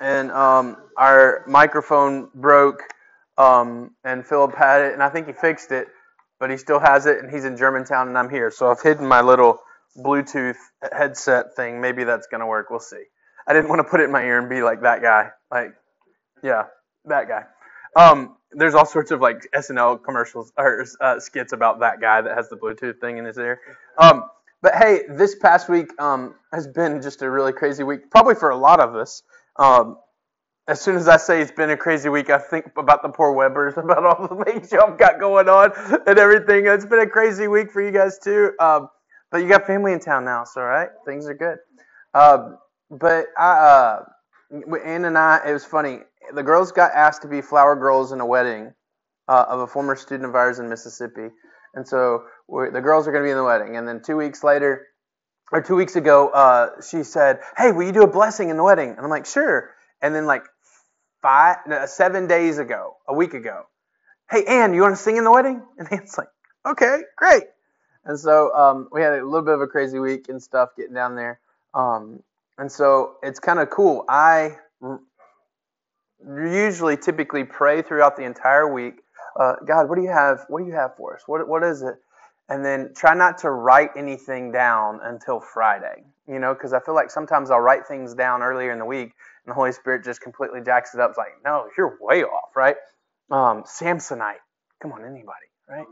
and um, our microphone broke, um, and Philip had it, and I think he fixed it, but he still has it, and he's in Germantown, and I'm here, so I've hidden my little Bluetooth headset thing. Maybe that's gonna work. We'll see. I didn't want to put it in my ear and be like that guy. Like, yeah, that guy. Um, there's all sorts of like SNL commercials or uh, skits about that guy that has the Bluetooth thing in his ear. Um, but hey, this past week um, has been just a really crazy week, probably for a lot of us. Um, as soon as I say it's been a crazy week, I think about the poor Webbers, about all the things y'all got going on and everything. It's been a crazy week for you guys too. Um, but you got family in town now, so right, things are good. Um, but I, uh, Ann and I, it was funny. The girls got asked to be flower girls in a wedding uh, of a former student of ours in Mississippi, and so the girls are going to be in the wedding. And then two weeks later, or two weeks ago, uh, she said, "Hey, will you do a blessing in the wedding?" And I'm like, "Sure." And then like five, no, seven days ago, a week ago, "Hey, Ann, you want to sing in the wedding?" And Ann's like, "Okay, great." And so um, we had a little bit of a crazy week and stuff getting down there. Um, and so it's kind of cool. I r- usually typically pray throughout the entire week. Uh, God, what do you have? What do you have for us? What what is it? And then try not to write anything down until Friday. You know, because I feel like sometimes I'll write things down earlier in the week, and the Holy Spirit just completely jacks it up. It's like, no, you're way off, right? Um, Samsonite. Come on, anybody, right?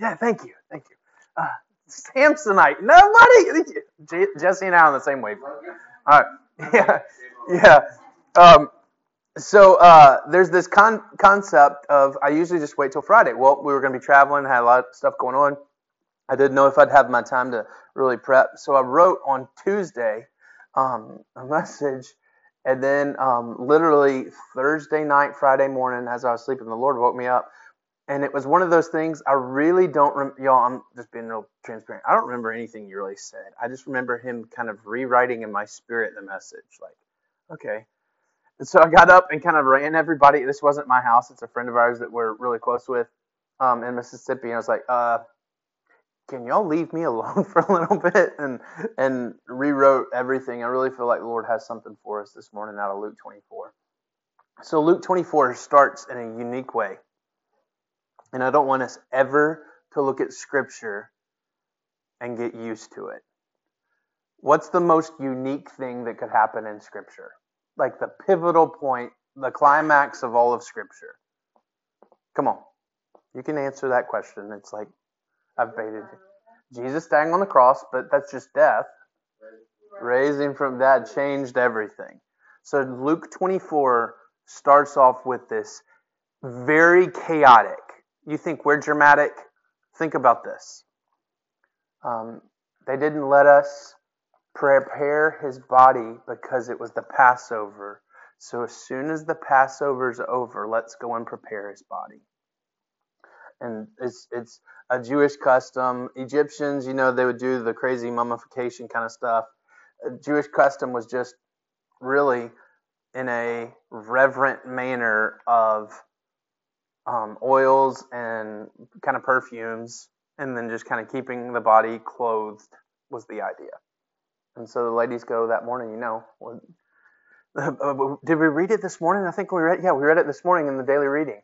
Yeah, thank you, thank you. Uh, Samsonite. Nobody. Jesse and I are on the same wavelength. All right. Yeah. Yeah. Um, so uh, there's this con- concept of I usually just wait till Friday. Well, we were going to be traveling, had a lot of stuff going on. I didn't know if I'd have my time to really prep, so I wrote on Tuesday um, a message, and then um, literally Thursday night, Friday morning, as I was sleeping, the Lord woke me up and it was one of those things I really don't rem- y'all I'm just being real transparent. I don't remember anything you really said. I just remember him kind of rewriting in my spirit the message like okay. And so I got up and kind of ran everybody. This wasn't my house. It's a friend of ours that we're really close with um, in Mississippi. And I was like, uh, can y'all leave me alone for a little bit? And and rewrote everything. I really feel like the Lord has something for us this morning out of Luke 24. So Luke 24 starts in a unique way. And I don't want us ever to look at Scripture and get used to it. What's the most unique thing that could happen in Scripture? Like the pivotal point, the climax of all of Scripture. Come on. You can answer that question. It's like, I've baited. Jesus dying on the cross, but that's just death. Raising from that changed everything. So Luke 24 starts off with this very chaotic you think we're dramatic? Think about this. Um, they didn't let us prepare his body because it was the Passover. So as soon as the Passover's over, let's go and prepare his body. And it's it's a Jewish custom. Egyptians, you know, they would do the crazy mummification kind of stuff. Jewish custom was just really in a reverent manner of um, oils and kind of perfumes, and then just kind of keeping the body clothed was the idea. And so the ladies go that morning, you know. Did we read it this morning? I think we read. Yeah, we read it this morning in the daily reading.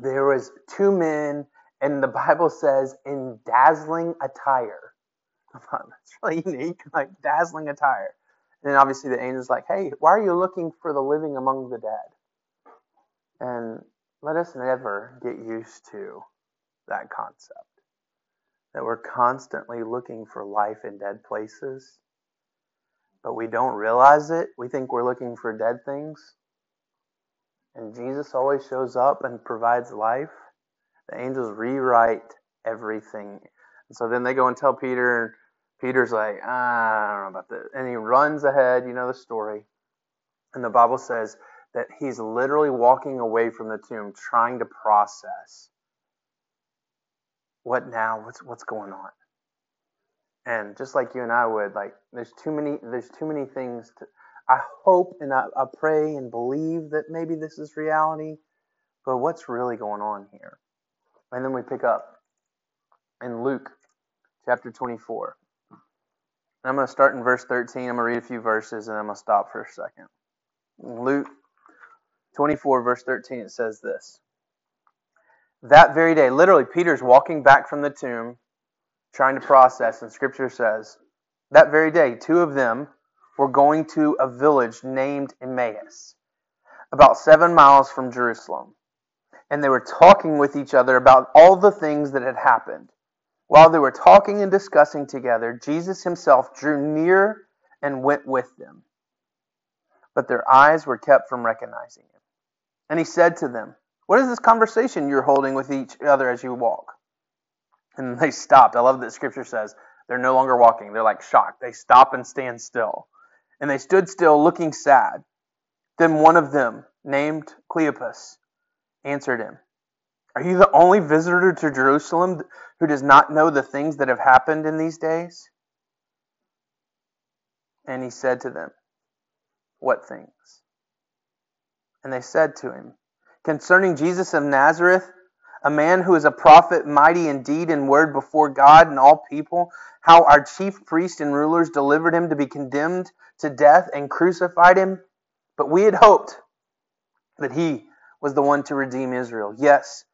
There was two men, and the Bible says in dazzling attire. That's really unique, like dazzling attire. And then obviously the angel's like, "Hey, why are you looking for the living among the dead?" And let us never get used to that concept that we're constantly looking for life in dead places, but we don't realize it. We think we're looking for dead things. And Jesus always shows up and provides life. The angels rewrite everything. And so then they go and tell Peter, and Peter's like, ah, I don't know about this. And he runs ahead, you know the story. And the Bible says that he's literally walking away from the tomb trying to process what now what's what's going on and just like you and i would like there's too many there's too many things to i hope and i, I pray and believe that maybe this is reality but what's really going on here? And then we pick up in luke chapter 24 and i'm going to start in verse 13 i'm going to read a few verses and i'm going to stop for a second. Luke 24, verse 13, it says this. That very day, literally, Peter's walking back from the tomb, trying to process, and scripture says, that very day, two of them were going to a village named Emmaus, about seven miles from Jerusalem. And they were talking with each other about all the things that had happened. While they were talking and discussing together, Jesus himself drew near and went with them. But their eyes were kept from recognizing him. And he said to them, What is this conversation you're holding with each other as you walk? And they stopped. I love that scripture says they're no longer walking. They're like shocked. They stop and stand still. And they stood still, looking sad. Then one of them, named Cleopas, answered him, Are you the only visitor to Jerusalem who does not know the things that have happened in these days? And he said to them, What things? And they said to him, Concerning Jesus of Nazareth, a man who is a prophet, mighty in deed and word before God and all people, how our chief priests and rulers delivered him to be condemned to death and crucified him. But we had hoped that he was the one to redeem Israel. Yes.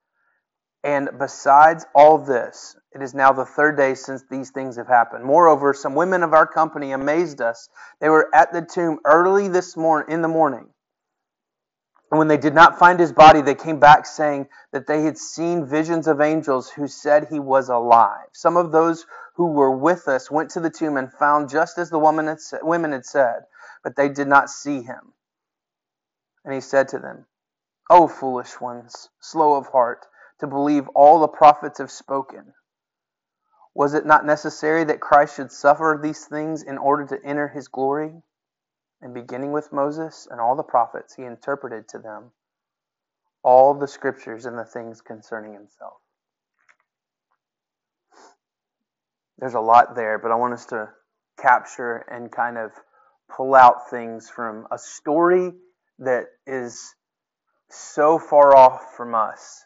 And besides all this, it is now the third day since these things have happened. Moreover, some women of our company amazed us. They were at the tomb early this morning in the morning. And when they did not find his body, they came back saying that they had seen visions of angels who said he was alive. Some of those who were with us went to the tomb and found just as the woman had women had said, but they did not see him. And he said to them, O foolish ones, slow of heart, to believe all the prophets have spoken. Was it not necessary that Christ should suffer these things in order to enter his glory? And beginning with Moses and all the prophets, he interpreted to them all the scriptures and the things concerning himself. There's a lot there, but I want us to capture and kind of pull out things from a story that is so far off from us,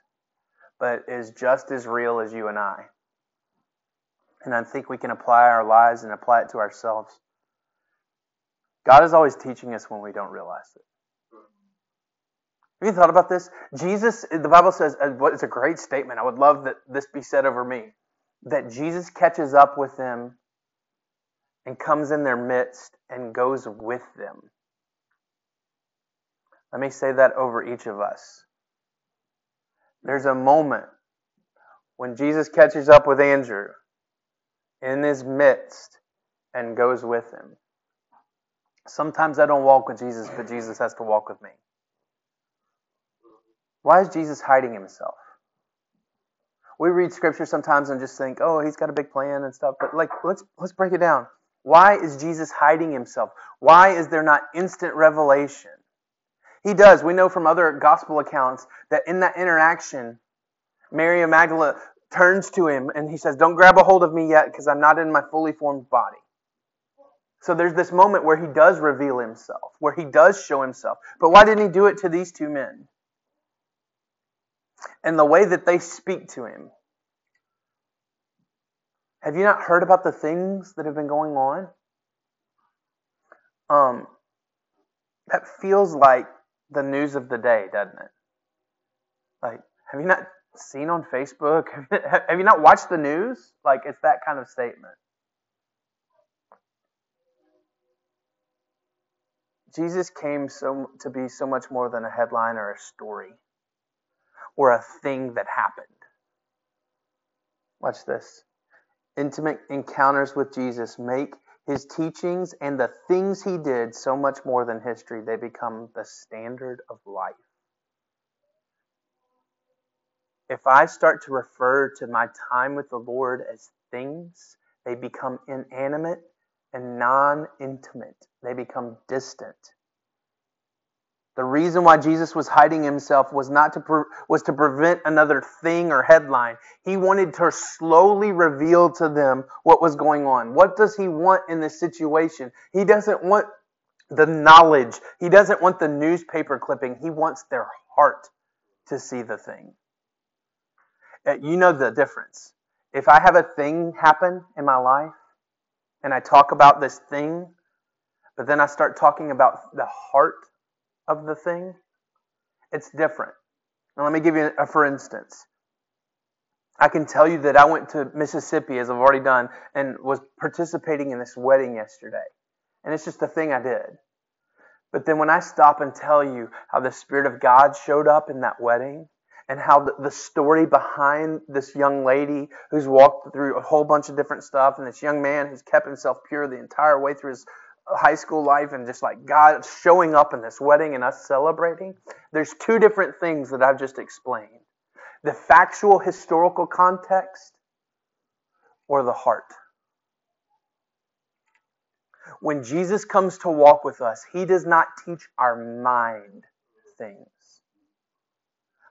but is just as real as you and I. And I think we can apply our lives and apply it to ourselves. God is always teaching us when we don't realize it. Have you thought about this? Jesus, the Bible says, uh, it's a great statement. I would love that this be said over me. That Jesus catches up with them and comes in their midst and goes with them. Let me say that over each of us. There's a moment when Jesus catches up with Andrew in his midst and goes with him. Sometimes I don't walk with Jesus, but Jesus has to walk with me. Why is Jesus hiding himself? We read scripture sometimes and just think, "Oh, he's got a big plan and stuff." But like, let's let's break it down. Why is Jesus hiding himself? Why is there not instant revelation? He does. We know from other gospel accounts that in that interaction, Mary Magdala turns to him and he says, "Don't grab a hold of me yet because I'm not in my fully formed body." So there's this moment where he does reveal himself, where he does show himself. But why didn't he do it to these two men? And the way that they speak to him. Have you not heard about the things that have been going on? Um, that feels like the news of the day, doesn't it? Like, have you not seen on Facebook? Have you not watched the news? Like, it's that kind of statement. Jesus came so to be so much more than a headline or a story or a thing that happened. Watch this. Intimate encounters with Jesus make his teachings and the things he did so much more than history. They become the standard of life. If I start to refer to my time with the Lord as things, they become inanimate and non intimate, they become distant. The reason why Jesus was hiding himself was not to pre- was to prevent another thing or headline. He wanted to slowly reveal to them what was going on. What does he want in this situation? He doesn't want the knowledge. He doesn't want the newspaper clipping. He wants their heart to see the thing. Uh, you know the difference. If I have a thing happen in my life and I talk about this thing, but then I start talking about the heart of the thing, it's different. Now, let me give you a for instance. I can tell you that I went to Mississippi, as I've already done, and was participating in this wedding yesterday. And it's just a thing I did. But then when I stop and tell you how the Spirit of God showed up in that wedding, and how the, story behind this young lady who's walked through a whole bunch of different stuff, and this young man who's kept himself pure the entire way through his high school life, and just like God showing up in this wedding and us celebrating, there's two different things that I've just explained the factual historical context or the heart. When Jesus comes to walk with us, he does not teach our mind things.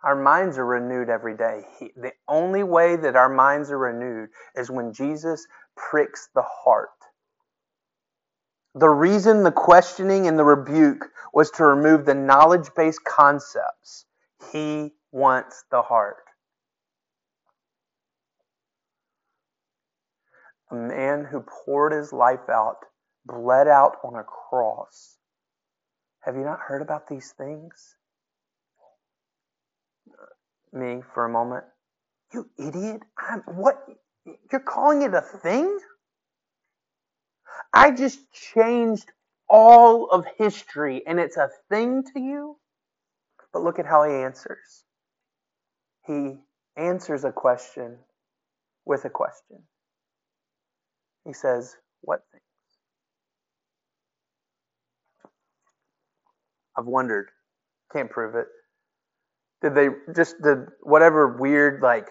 Our minds are renewed every day. He, the only way that our minds are renewed is when Jesus pricks the heart. The reason the questioning and the rebuke was to remove the knowledge based concepts. He wants the heart. A man who poured his life out, bled out on a cross. Have you not heard about these things? Me for a moment. You idiot. I'm, what? You're calling it a thing? I just changed all of history and it's a thing to you? But look at how he answers. He answers a question with a question. He says, What things? I've wondered. Can't prove it. Did they just did whatever weird like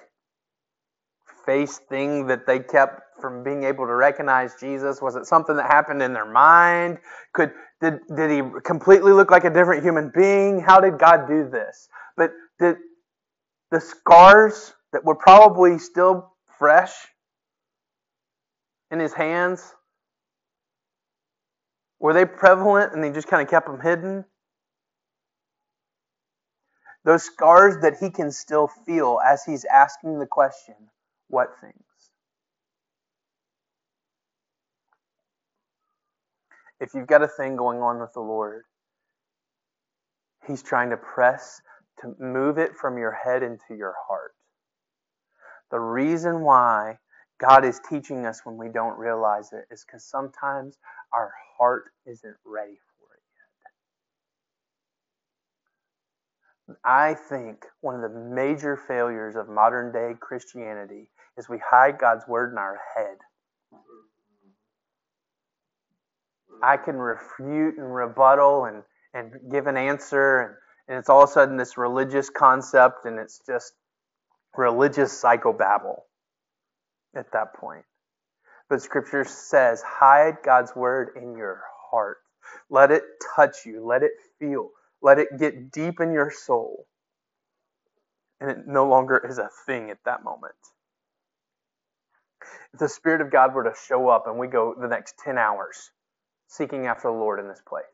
face thing that they kept from being able to recognize Jesus? Was it something that happened in their mind? Could did did he completely look like a different human being? How did God do this? But did the scars that were probably still fresh in his hands were they prevalent and he just kind of kept them hidden? Those scars that he can still feel as he's asking the question, what things? If you've got a thing going on with the Lord, he's trying to press to move it from your head into your heart. The reason why God is teaching us when we don't realize it is because sometimes our heart isn't ready for it yet. I think one of the major failures of modern day Christianity is we hide God's word in our head. I can refute and rebuttal and, and give an answer, and, and it's all of a sudden this religious concept, and it's just religious psychobabble at that point. But Scripture says, hide God's word in your heart. Let it touch you. Let it feel. Let it get deep in your soul. And it no longer is a thing at that moment. If the Spirit of God were to show up and we go the next 10 hours seeking after the Lord in this place,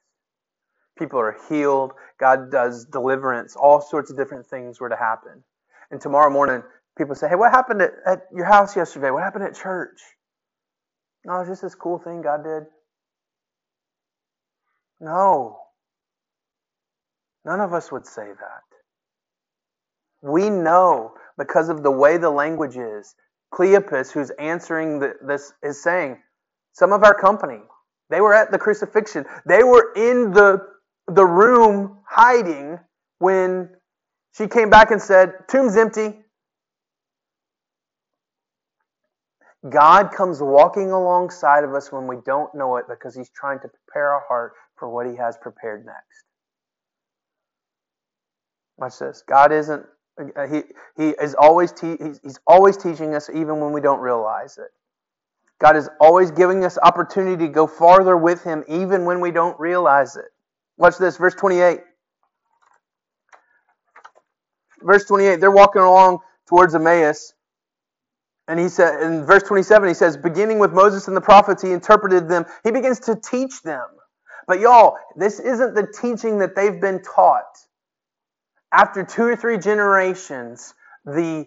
people are healed, God does deliverance, all sorts of different things were to happen. And tomorrow morning, people say, Hey, what happened at, at your house yesterday? What happened at church? No, it's just this cool thing God did. No. None of us would say that. We know because of the way the language is. Cleopas, who's answering the, this, is saying, some of our company, they were at the crucifixion. They were in the, the room hiding when she came back and said, Tomb's empty. God comes walking alongside of us when we don't know it because He's trying to prepare our heart for what He has prepared next. Watch this. God isn't. He He is always te- he's, he's always teaching us even when we don't realize it. God is always giving us opportunity to go farther with Him even when we don't realize it. Watch this, verse 28. Verse 28, they're walking along towards Emmaus. And he said in verse 27, he says, beginning with Moses and the prophets, he interpreted them. He begins to teach them. But y'all, this isn't the teaching that they've been taught. After two or three generations, the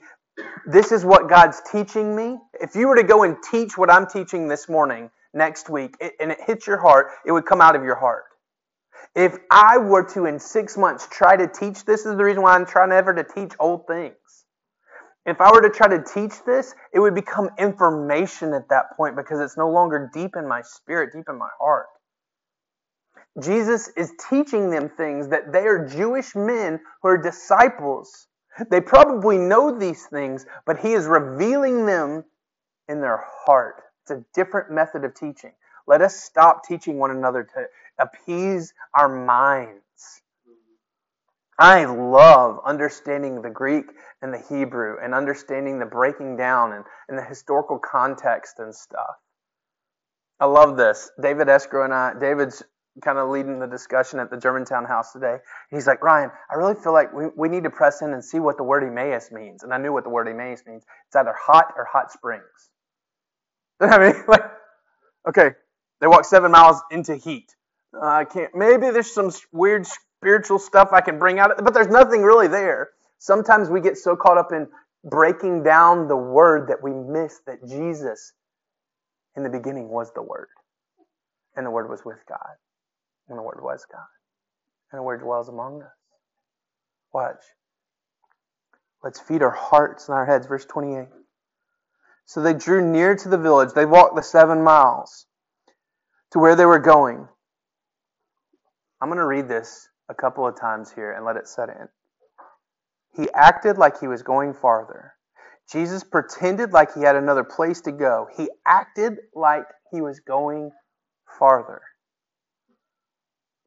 this is what God's teaching me. If you were to go and teach what I'm teaching this morning, next week, it, and it hits your heart, it would come out of your heart. If I were to, in six months, try to teach this, is the reason why I'm trying never to teach old things. If I were to try to teach this, it would become information at that point because it's no longer deep in my spirit, deep in my heart. Jesus is teaching them things that they are Jewish men who are disciples. They probably know these things, but he is revealing them in their heart. It's a different method of teaching. Let us stop teaching one another to appease our minds. I love understanding the Greek and the Hebrew and understanding the breaking down and, and the historical context and stuff. I love this. David Escrow and I, David's kind of leading the discussion at the Germantown house today. He's like, Ryan, I really feel like we, we need to press in and see what the word Emmaus means. And I knew what the word Emmaus means. It's either hot or hot springs. I mean, like, okay, they walk seven miles into heat. Uh, I can't. Maybe there's some weird spiritual stuff I can bring out, but there's nothing really there. Sometimes we get so caught up in breaking down the word that we miss that Jesus, in the beginning, was the Word, and the Word was with God, and the Word was God, and the Word dwells among us. Watch. Let's feed our hearts and our heads. Verse 28. So they drew near to the village. They walked the seven miles to where they were going. I'm going to read this a couple of times here and let it set in. He acted like he was going farther. Jesus pretended like he had another place to go. He acted like he was going farther.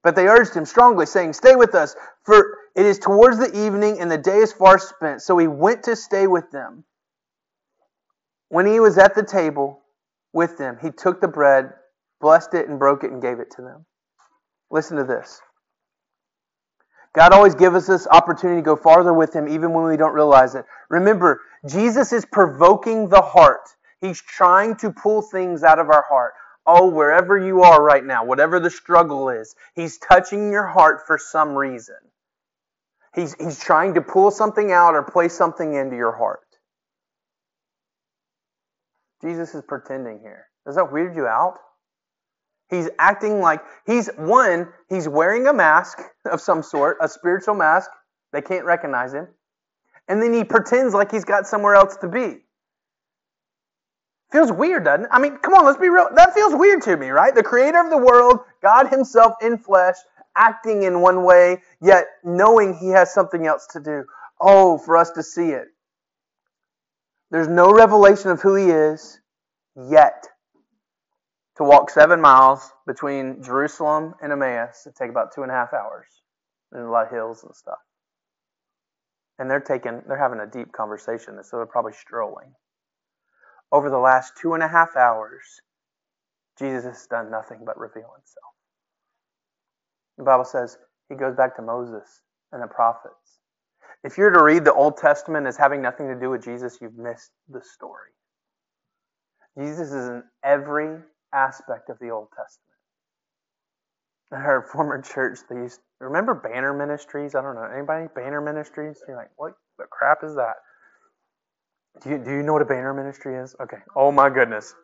But they urged him strongly, saying, Stay with us, for it is towards the evening and the day is far spent. So he went to stay with them. When he was at the table with them, he took the bread, blessed it, and broke it and gave it to them. Listen to this. God always gives us this opportunity to go farther with Him even when we don't realize it. Remember, Jesus is provoking the heart. He's trying to pull things out of our heart. Oh, wherever you are right now, whatever the struggle is, He's touching your heart for some reason. He's, he's trying to pull something out or place something into your heart. Jesus is pretending here. Does that weird you out? He's acting like he's one, he's wearing a mask of some sort, a spiritual mask. They can't recognize him. And then he pretends like he's got somewhere else to be. Feels weird, doesn't it? I mean, come on, let's be real. That feels weird to me, right? The creator of the world, God himself in flesh, acting in one way, yet knowing he has something else to do. Oh, for us to see it. There's no revelation of who he is yet to walk seven miles between Jerusalem and Emmaus. It take about two and a half hours, and a lot of hills and stuff. And they're taking, they're having a deep conversation, so they're probably strolling. Over the last two and a half hours, Jesus has done nothing but reveal himself. The Bible says he goes back to Moses and the prophets. If you're to read the Old Testament as having nothing to do with Jesus, you've missed the story. Jesus is in every aspect of the Old Testament. At our former church, they used remember banner ministries. I don't know anybody banner ministries. You're like, what the crap is that? Do you do you know what a banner ministry is? Okay. Oh my goodness.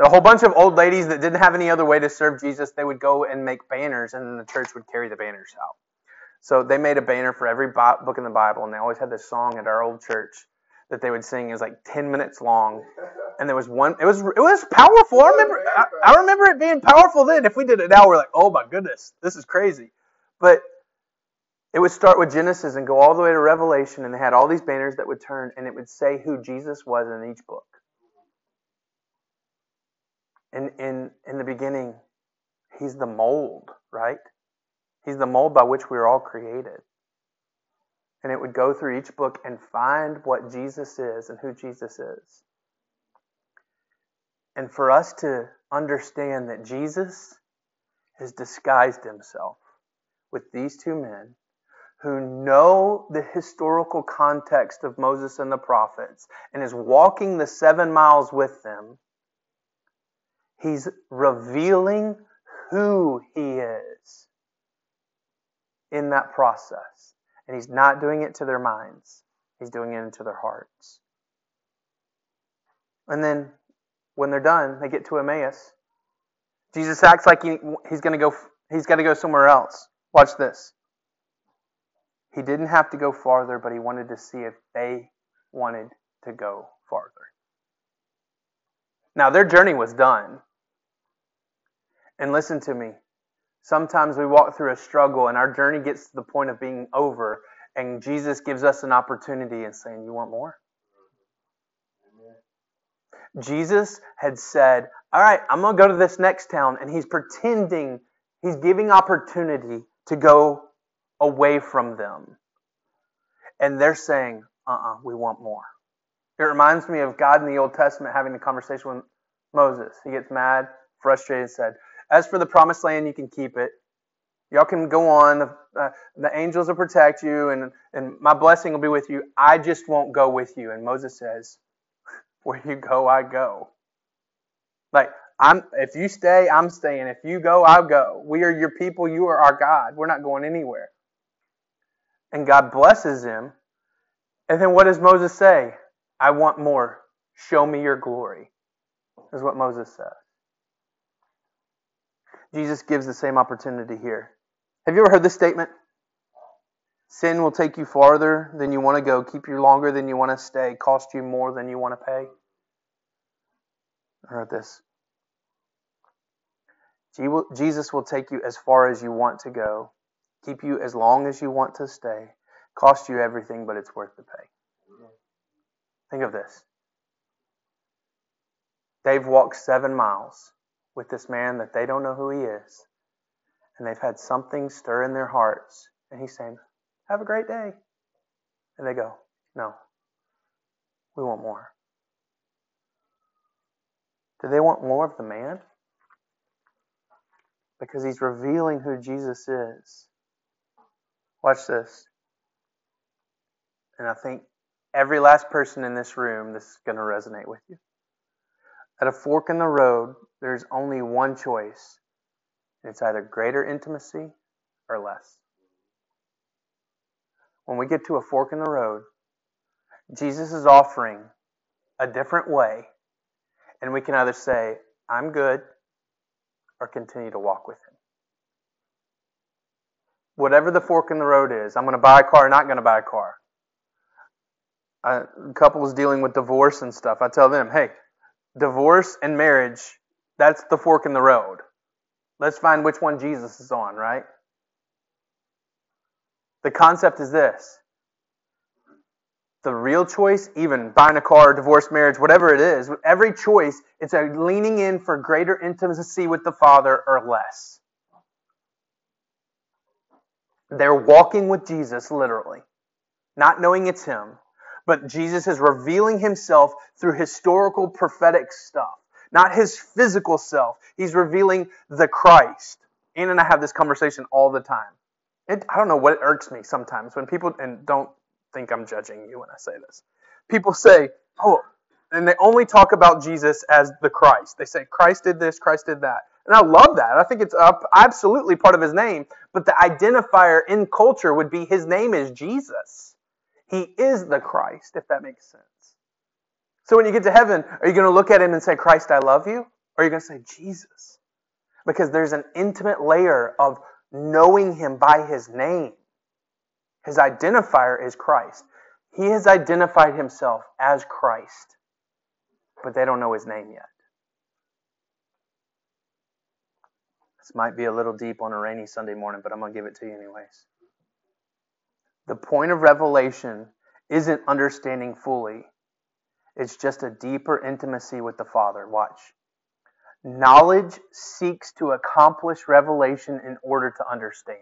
A whole bunch of old ladies that didn't have any other way to serve Jesus, they would go and make banners, and then the church would carry the banners out. So they made a banner for every book in the Bible, and they always had this song at our old church that they would sing is like 10 minutes long and there was one it was it was powerful i remember I, I, remember it being powerful then if we did it now we're like oh my goodness this is crazy but it would start with genesis and go all the way to revelation and they had all these banners that would turn and it would say who jesus was in each book. And in in the beginning he's the mold right? He's the mold by which we are all created. And it would go through each book and find what Jesus is and who Jesus is. And for us to understand that Jesus has disguised himself with these two men who know the historical context of Moses and the prophets and is walking the seven miles with them, he's revealing who he is in that process. And he's not doing it to their minds, he's doing it into their hearts. And then when they're done, they get to Emmaus. Jesus acts like he, he's going to go. He's got to go somewhere else. Watch this. He didn't have to go farther, but he wanted to see if they wanted to go farther. Now, their journey was done. And listen to me. Sometimes we walk through a struggle and our journey gets to the point of being over, and Jesus gives us an opportunity and saying, You want more? Jesus had said, All right, I'm going to go to this next town. And he's pretending, he's giving opportunity to go away from them. And they're saying, Uh uh-uh, uh we want more. It reminds me of God in the Old Testament having a conversation with Moses. He gets mad, frustrated, and said, As for the promised land, you can keep it. Y'all can go on. The, uh, the angels will protect you, and, and my blessing will be with you. I just won't go with you. And Moses says, where you go, I go. Like, I'm if you stay, I'm staying. If you go, I'll go. We are your people, you are our God. We're not going anywhere. And God blesses him. And then what does Moses say? I want more. Show me your glory. Is what Moses says. Jesus gives the same opportunity here. Have you ever heard this statement? Sin will take you farther than you want to go, keep you longer than you want to stay, cost you more than you want to pay. I heard this. Jesus will take you as far as you want to go, keep you as long as you want to stay, cost you everything, but it's worth the pay. Think of this. They've walked seven miles with this man that they don't know who he is, and they've had something stir in their hearts, and he's saying, Have a great day. And they go, No, we want more. Do they want more of the man? Because he's revealing who Jesus is. Watch this. And I think every last person in this room, this is going to resonate with you. At a fork in the road, there's only one choice. It's either greater intimacy or less. When we get to a fork in the road, Jesus is offering a different way and we can either say, I'm good, or continue to walk with Him. Whatever the fork in the road is, I'm going to buy a car, or not going to buy a car. Uh, couples dealing with divorce and stuff, I tell them, hey, divorce and marriage, that's the fork in the road. Let's find which one Jesus is on, right? The concept is this the real choice, even buying a car, divorce, marriage, whatever it is, every choice, it's a leaning in for greater intimacy with the Father or less. They're walking with Jesus, literally, not knowing it's Him, but Jesus is revealing Himself through historical prophetic stuff, not His physical self. He's revealing the Christ. Ann and I have this conversation all the time. It, I don't know what irks me sometimes when people, and don't think I'm judging you when I say this. People say, oh, and they only talk about Jesus as the Christ. They say, Christ did this, Christ did that. And I love that. I think it's absolutely part of his name. But the identifier in culture would be his name is Jesus. He is the Christ, if that makes sense. So when you get to heaven, are you going to look at him and say, Christ, I love you? Or are you going to say, Jesus? Because there's an intimate layer of knowing him by his name. His identifier is Christ. He has identified himself as Christ, but they don't know his name yet. This might be a little deep on a rainy Sunday morning, but I'm going to give it to you anyways. The point of revelation isn't understanding fully, it's just a deeper intimacy with the Father. Watch. Knowledge seeks to accomplish revelation in order to understand.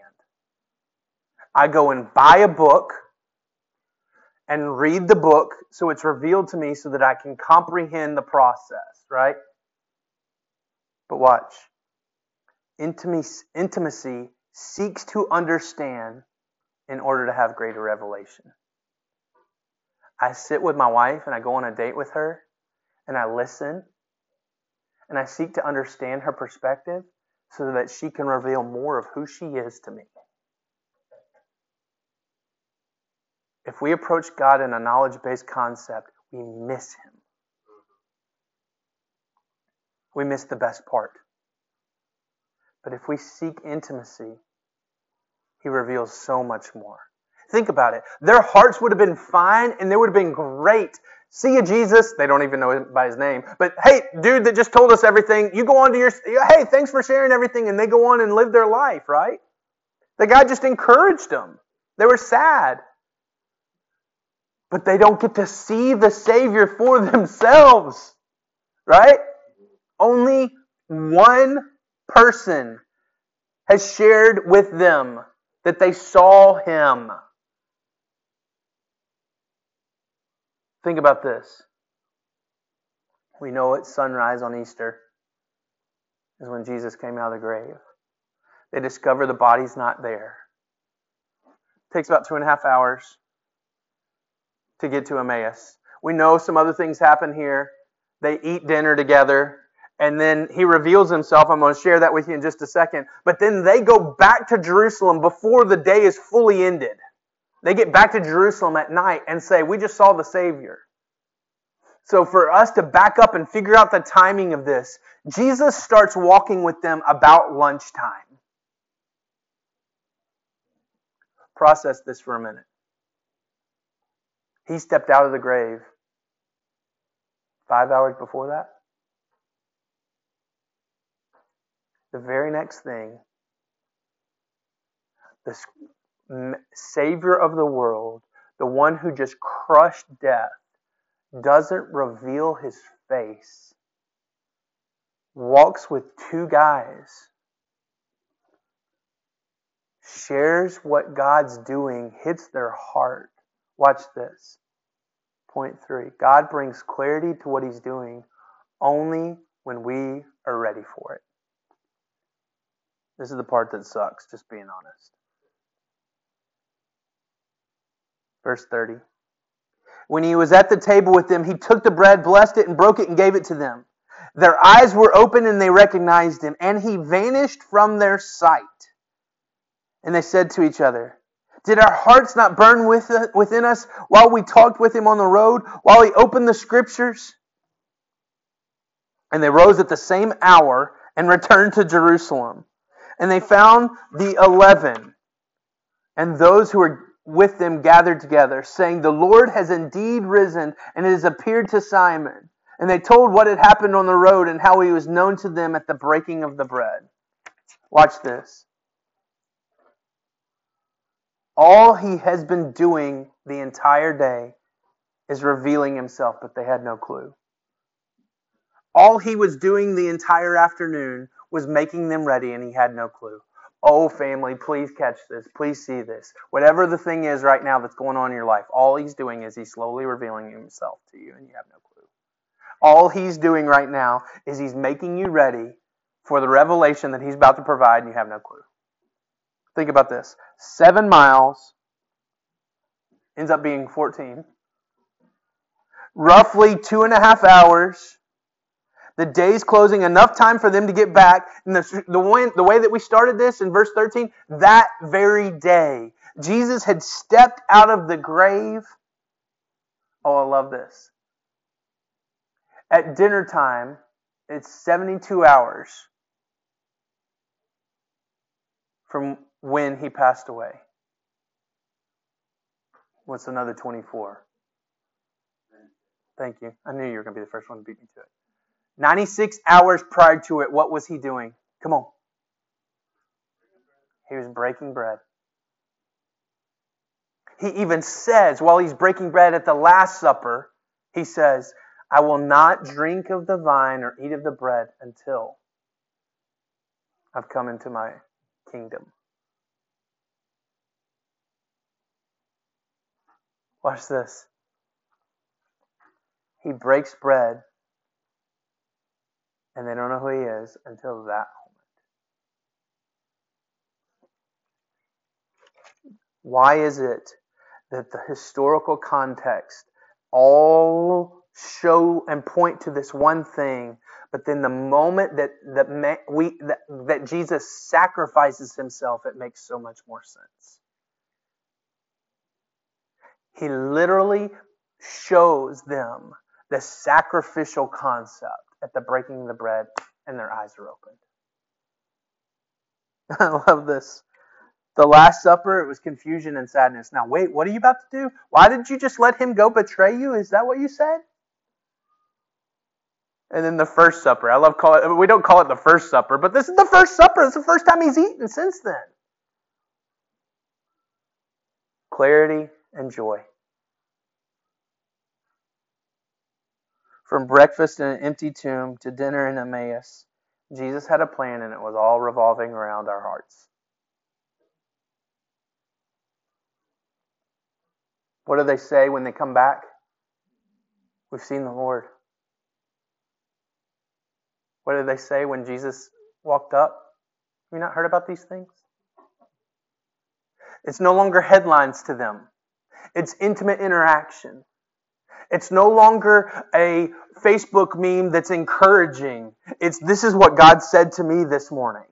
I go and buy a book and read the book so it's revealed to me so that I can comprehend the process, right? But watch. Intimacy, seeks to understand in order to have greater revelation. I sit with my wife and I go on a date with her and I listen and I seek to understand her perspective so that she can reveal more of who she is to me. If we approach God in a knowledge based concept, we miss Him. We miss the best part. But if we seek intimacy he reveals so much more. Think about it. Their hearts would have been fine and they would have been great. See you, Jesus. They don't even know him by his name. But hey, dude that just told us everything, you go on to your, hey, thanks for sharing everything. And they go on and live their life, right? The guy just encouraged them. They were sad. But they don't get to see the Savior for themselves, right? Only one person has shared with them that they saw him. Think about this. We know at sunrise on Easter is when Jesus came out of the grave. They discover the body's not there. It takes about two and a half hours to get to Emmaus. We know some other things happen here. They eat dinner together, and then he reveals himself. I'm going to share that with you in just a second. But then they go back to Jerusalem before the day is fully ended. They get back to Jerusalem at night and say, We just saw the Savior. So, for us to back up and figure out the timing of this, Jesus starts walking with them about lunchtime. Process this for a minute. He stepped out of the grave five hours before that. The very next thing, the Savior of the world, the one who just crushed death, doesn't reveal his face, walks with two guys, shares what God's doing, hits their heart. Watch this. Point three God brings clarity to what he's doing only when we are ready for it. This is the part that sucks, just being honest. Verse 30. When he was at the table with them, he took the bread, blessed it, and broke it and gave it to them. Their eyes were open and they recognized him, and he vanished from their sight. And they said to each other, Did our hearts not burn within us while we talked with him on the road, while he opened the scriptures? And they rose at the same hour and returned to Jerusalem. And they found the eleven and those who were with them gathered together, saying, The Lord has indeed risen and has appeared to Simon. And they told what had happened on the road and how he was known to them at the breaking of the bread. Watch this. All he has been doing the entire day is revealing himself, but they had no clue. All he was doing the entire afternoon was making them ready, and he had no clue. Oh, family, please catch this. Please see this. Whatever the thing is right now that's going on in your life, all he's doing is he's slowly revealing himself to you, and you have no clue. All he's doing right now is he's making you ready for the revelation that he's about to provide, and you have no clue. Think about this seven miles ends up being 14. Roughly two and a half hours the day's closing, enough time for them to get back. And the, the, way, the way that we started this in verse 13, that very day, Jesus had stepped out of the grave. Oh, I love this. At dinner time, it's 72 hours from when he passed away. What's another 24? Thank you. I knew you were going to be the first one to beat me to it. 96 hours prior to it, what was he doing? Come on. He was breaking bread. He even says, while he's breaking bread at the Last Supper, he says, I will not drink of the vine or eat of the bread until I've come into my kingdom. Watch this. He breaks bread and they don't know who he is until that moment. Why is it that the historical context all show and point to this one thing, but then the moment that that we that, that Jesus sacrifices himself, it makes so much more sense. He literally shows them the sacrificial concept at the breaking of the bread, and their eyes are opened. I love this. The Last Supper, it was confusion and sadness. Now, wait, what are you about to do? Why did you just let him go betray you? Is that what you said? And then the First Supper. I love call it. We don't call it the First Supper, but this is the First Supper. It's the first time he's eaten since then. Clarity and joy. From breakfast in an empty tomb to dinner in Emmaus, Jesus had a plan, and it was all revolving around our hearts. What do they say when they come back? We've seen the Lord. What did they say when Jesus walked up? Have you not heard about these things? It's no longer headlines to them. It's intimate interaction. It's no longer a Facebook meme that's encouraging. It's this is what God said to me this morning.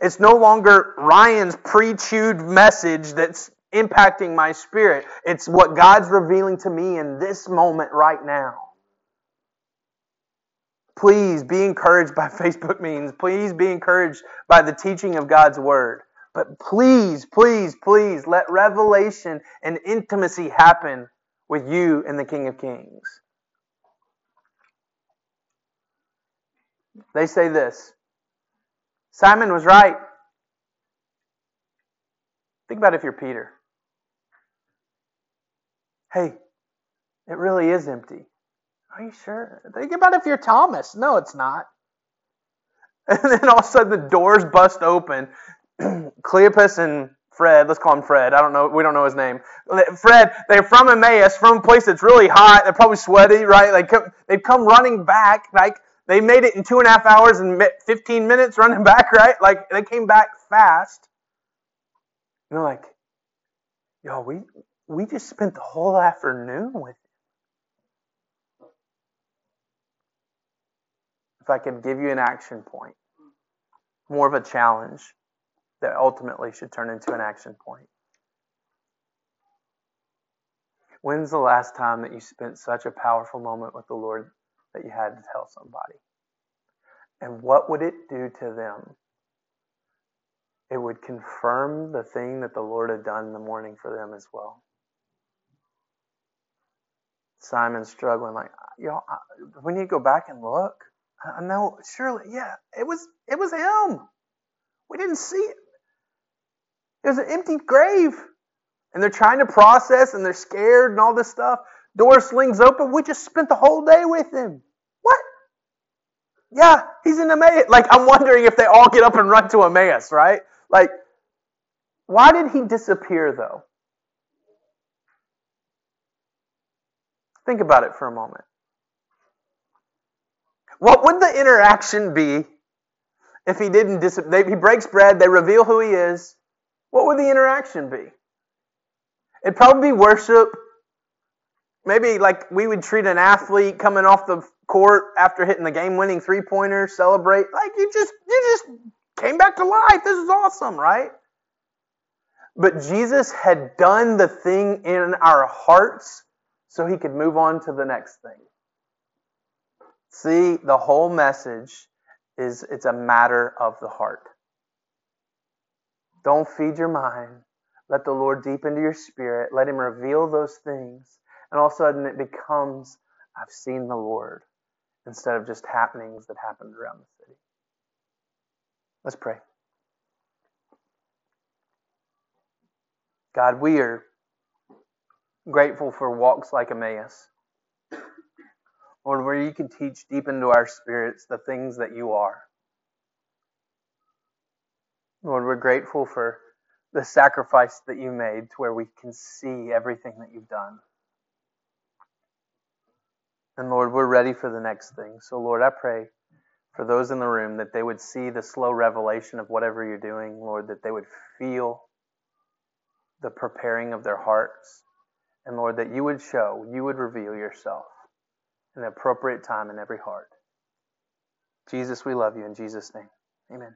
It's no longer Ryan's pre chewed message that's impacting my spirit. It's what God's revealing to me in this moment right now. Please be encouraged by Facebook memes. Please be encouraged by the teaching of God's Word. But please, please, please let revelation and intimacy happen with you and the King of Kings. They say this Simon was right. Think about if you're Peter. Hey, it really is empty. Are you sure? Think about if you're Thomas. No, it's not. And then all of a sudden the doors bust open. Cleopas and Fred, let's call him Fred. I don't know, we don't know his name. Fred, they're from Emmaus, from a place that's really hot. They're probably sweaty, right? Like they've come running back. Like they made it in two and a half hours and 15 minutes running back, right? Like they came back fast. And they're like, yo, we we just spent the whole afternoon with. If I could give you an action point, more of a challenge that ultimately should turn into an action point. When's the last time that you spent such a powerful moment with the Lord that you had to tell somebody? And what would it do to them? It would confirm the thing that the Lord had done in the morning for them as well. Simon's struggling, like, y'all, we need to go back and look. I know, surely, yeah, it was, it was him. We didn't see it. There's an empty grave. And they're trying to process and they're scared and all this stuff. Door slings open. We just spent the whole day with him. What? Yeah, he's in Emmaus. Like, I'm wondering if they all get up and run to Emmaus, right? Like, why did he disappear, though? Think about it for a moment. What would the interaction be if he didn't disappear? He breaks bread, they reveal who he is, what would the interaction be? It'd probably be worship. Maybe like we would treat an athlete coming off the court after hitting the game-winning three-pointer, celebrate. Like you just you just came back to life. This is awesome, right? But Jesus had done the thing in our hearts so he could move on to the next thing. See, the whole message is it's a matter of the heart. Don't feed your mind. Let the Lord deep into your spirit. Let Him reveal those things. And all of a sudden it becomes, I've seen the Lord, instead of just happenings that happened around the city. Let's pray. God, we are grateful for walks like Emmaus. Lord, where you can teach deep into our spirits the things that you are. Lord, we're grateful for the sacrifice that you made to where we can see everything that you've done. And Lord, we're ready for the next thing. So, Lord, I pray for those in the room that they would see the slow revelation of whatever you're doing, Lord, that they would feel the preparing of their hearts. And Lord, that you would show, you would reveal yourself in the appropriate time in every heart. Jesus, we love you in Jesus' name. Amen.